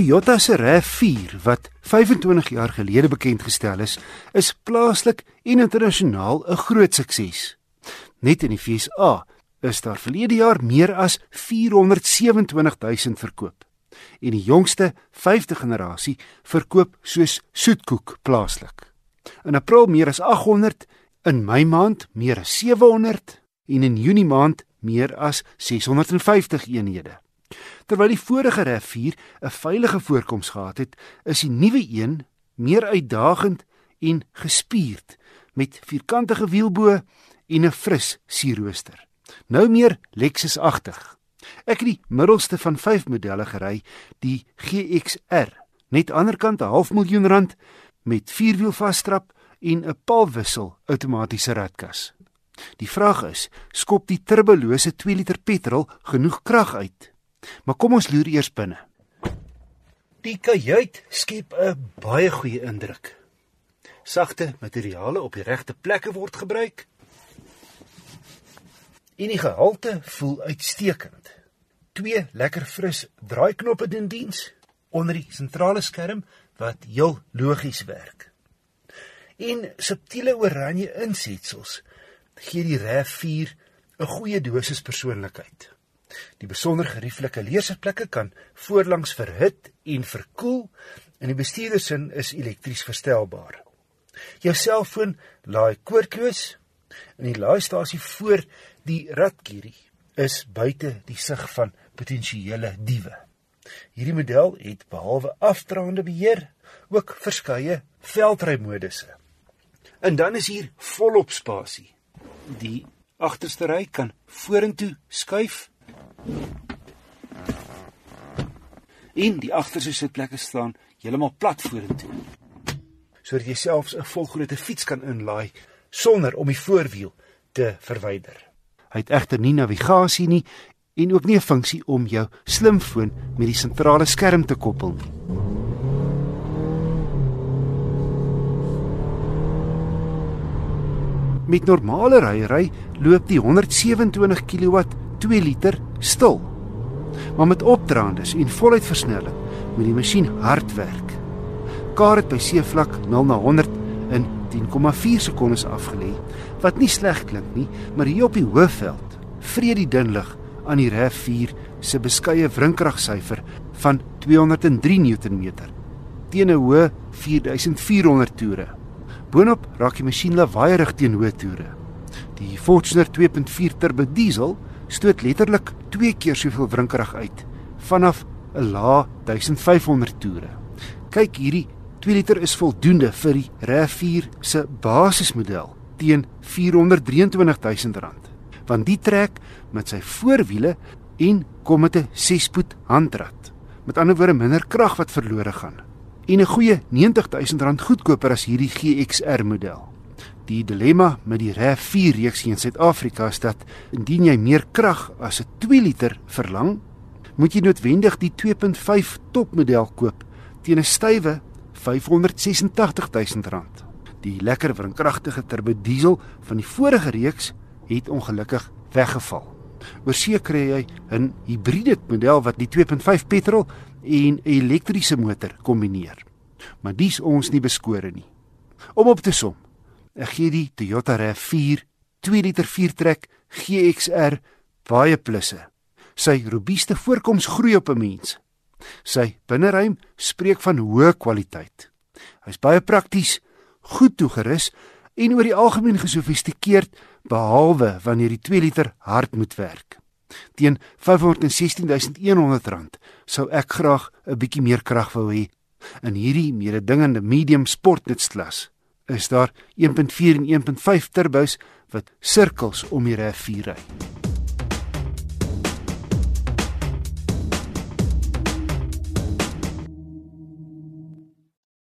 Toyota se RAV4 wat 25 jaar gelede bekend gestel is, is plaaslik en internasionaal 'n groot sukses. Net in die VSA is daar verlede jaar meer as 427000 verkoop. En die jongste 5de generasie verkoop soos soetkoek plaaslik. In April meer as 800, in Mei maand meer as 700 en in Junie maand meer as 650 eenhede. Terwyl die vorige RAV4 'n veilige voorkoms gehad het, is die nuwe een meer uitdagend en gespierd met vierkantige wielbo en 'n fris sierrooster. Nou meer Lexus-agtig. Ek het die middelste van 5 modelle gery, die GXR, net aanderkant 'n half miljoen rand met vierwiel vasstrap en 'n paalwissel outomatiese ratkas. Die vraag is, skop die turbolose 2 liter petrol genoeg krag uit? Maar kom ons loer eers binne. Die kajuit skep 'n baie goeie indruk. Sagte materiale op die regte plekke word gebruik. En die gehalte voel uitstekend. Twee lekker fris draaiknoppe doen diens onder die sentrale skerm wat heel logies werk. En subtiele oranje insetsels gee die RAV4 'n goeie dosis persoonlikheid. Die besonder gerieflike leersitplekke kan voorlangs verhit en verkoel en die bestuurdersin is elektries verstelbaar. Jou selfoon laai koordloos en die laaistasie voor die ratkierie is buite die sig van potensiële diewe. Hierdie model het behalwe afdraande beheer ook verskeie veldrymodusse. En dan is hier volop spasie. Die agterste ry kan vorentoe skuif En die agterste sitplekke staan heeltemal plat vorentoe. Sodat jy selfs 'n volgrootte fiets kan inlaai sonder om die voorwiel te verwyder. Hy het egter nie navigasie nie en ook nie 'n funksie om jou slimfoon met die sentrale skerm te koppel nie. Met normale ryery loop die 127 kW 2 liter stil. Maar met opdraandes en voluit versnelling moet die masjien hard werk. Kar het by seevlak 0 na 100 in 10,4 sekondes afgelê, wat nie sleg klink nie, maar hier op die hoofveld vrede die dun lig aan die RAV4 se beskeie wrinkragsyfer van 203 Newtonmeter teen 'n hoë 4400 toere. Boonop raak die masjien lawaaierig teen hoë toere. Die Fortuner 2.4 turbo diesel stoot letterlik 2 keer soveel wrinkrag uit vanaf 'n lae 1500 toere. Kyk hierdie 2 liter is voldoende vir die RAV4 se basismodel teen R423000 want die trek met sy voorwiele en kom met 'n 6-spoed handrat. Met ander woorde minder krag wat verlore gaan. En 'n goeie R90000 goedkoper as hierdie GXR model. Die dilemma met die RAV4 reeks in Suid-Afrika is dat indien jy meer krag as 'n 2 liter verlang, moet jy noodwendig die 2.5 topmodel koop teen 'n stywe R586000. Die lekker wrinkragtige turbo diesel van die vorige reeks het ongelukkig weggeval. Oorsee kry jy 'n hibriede model wat die 2.5 petrol en 'n elektriese motor kombineer. Maar dis ons nie beskore nie. Om op te som, Ek gee die Toyota RAV4 2 liter 4 trek GXR baie plusse. Sy robuuste voorkoms groei op 'n mens. Sy binneruim spreek van hoë kwaliteit. Hy's baie prakties, goed toegerus en oor die algemeen gesofistikeerd behalwe wanneer die 2 liter hard moet werk. Teen R516100 sou ek graag 'n bietjie meer krag wou hê in hierdie mededingende medium sportnutklas is daar 1.4 en 1.5 turbos wat sirkels om die RAV4 ry.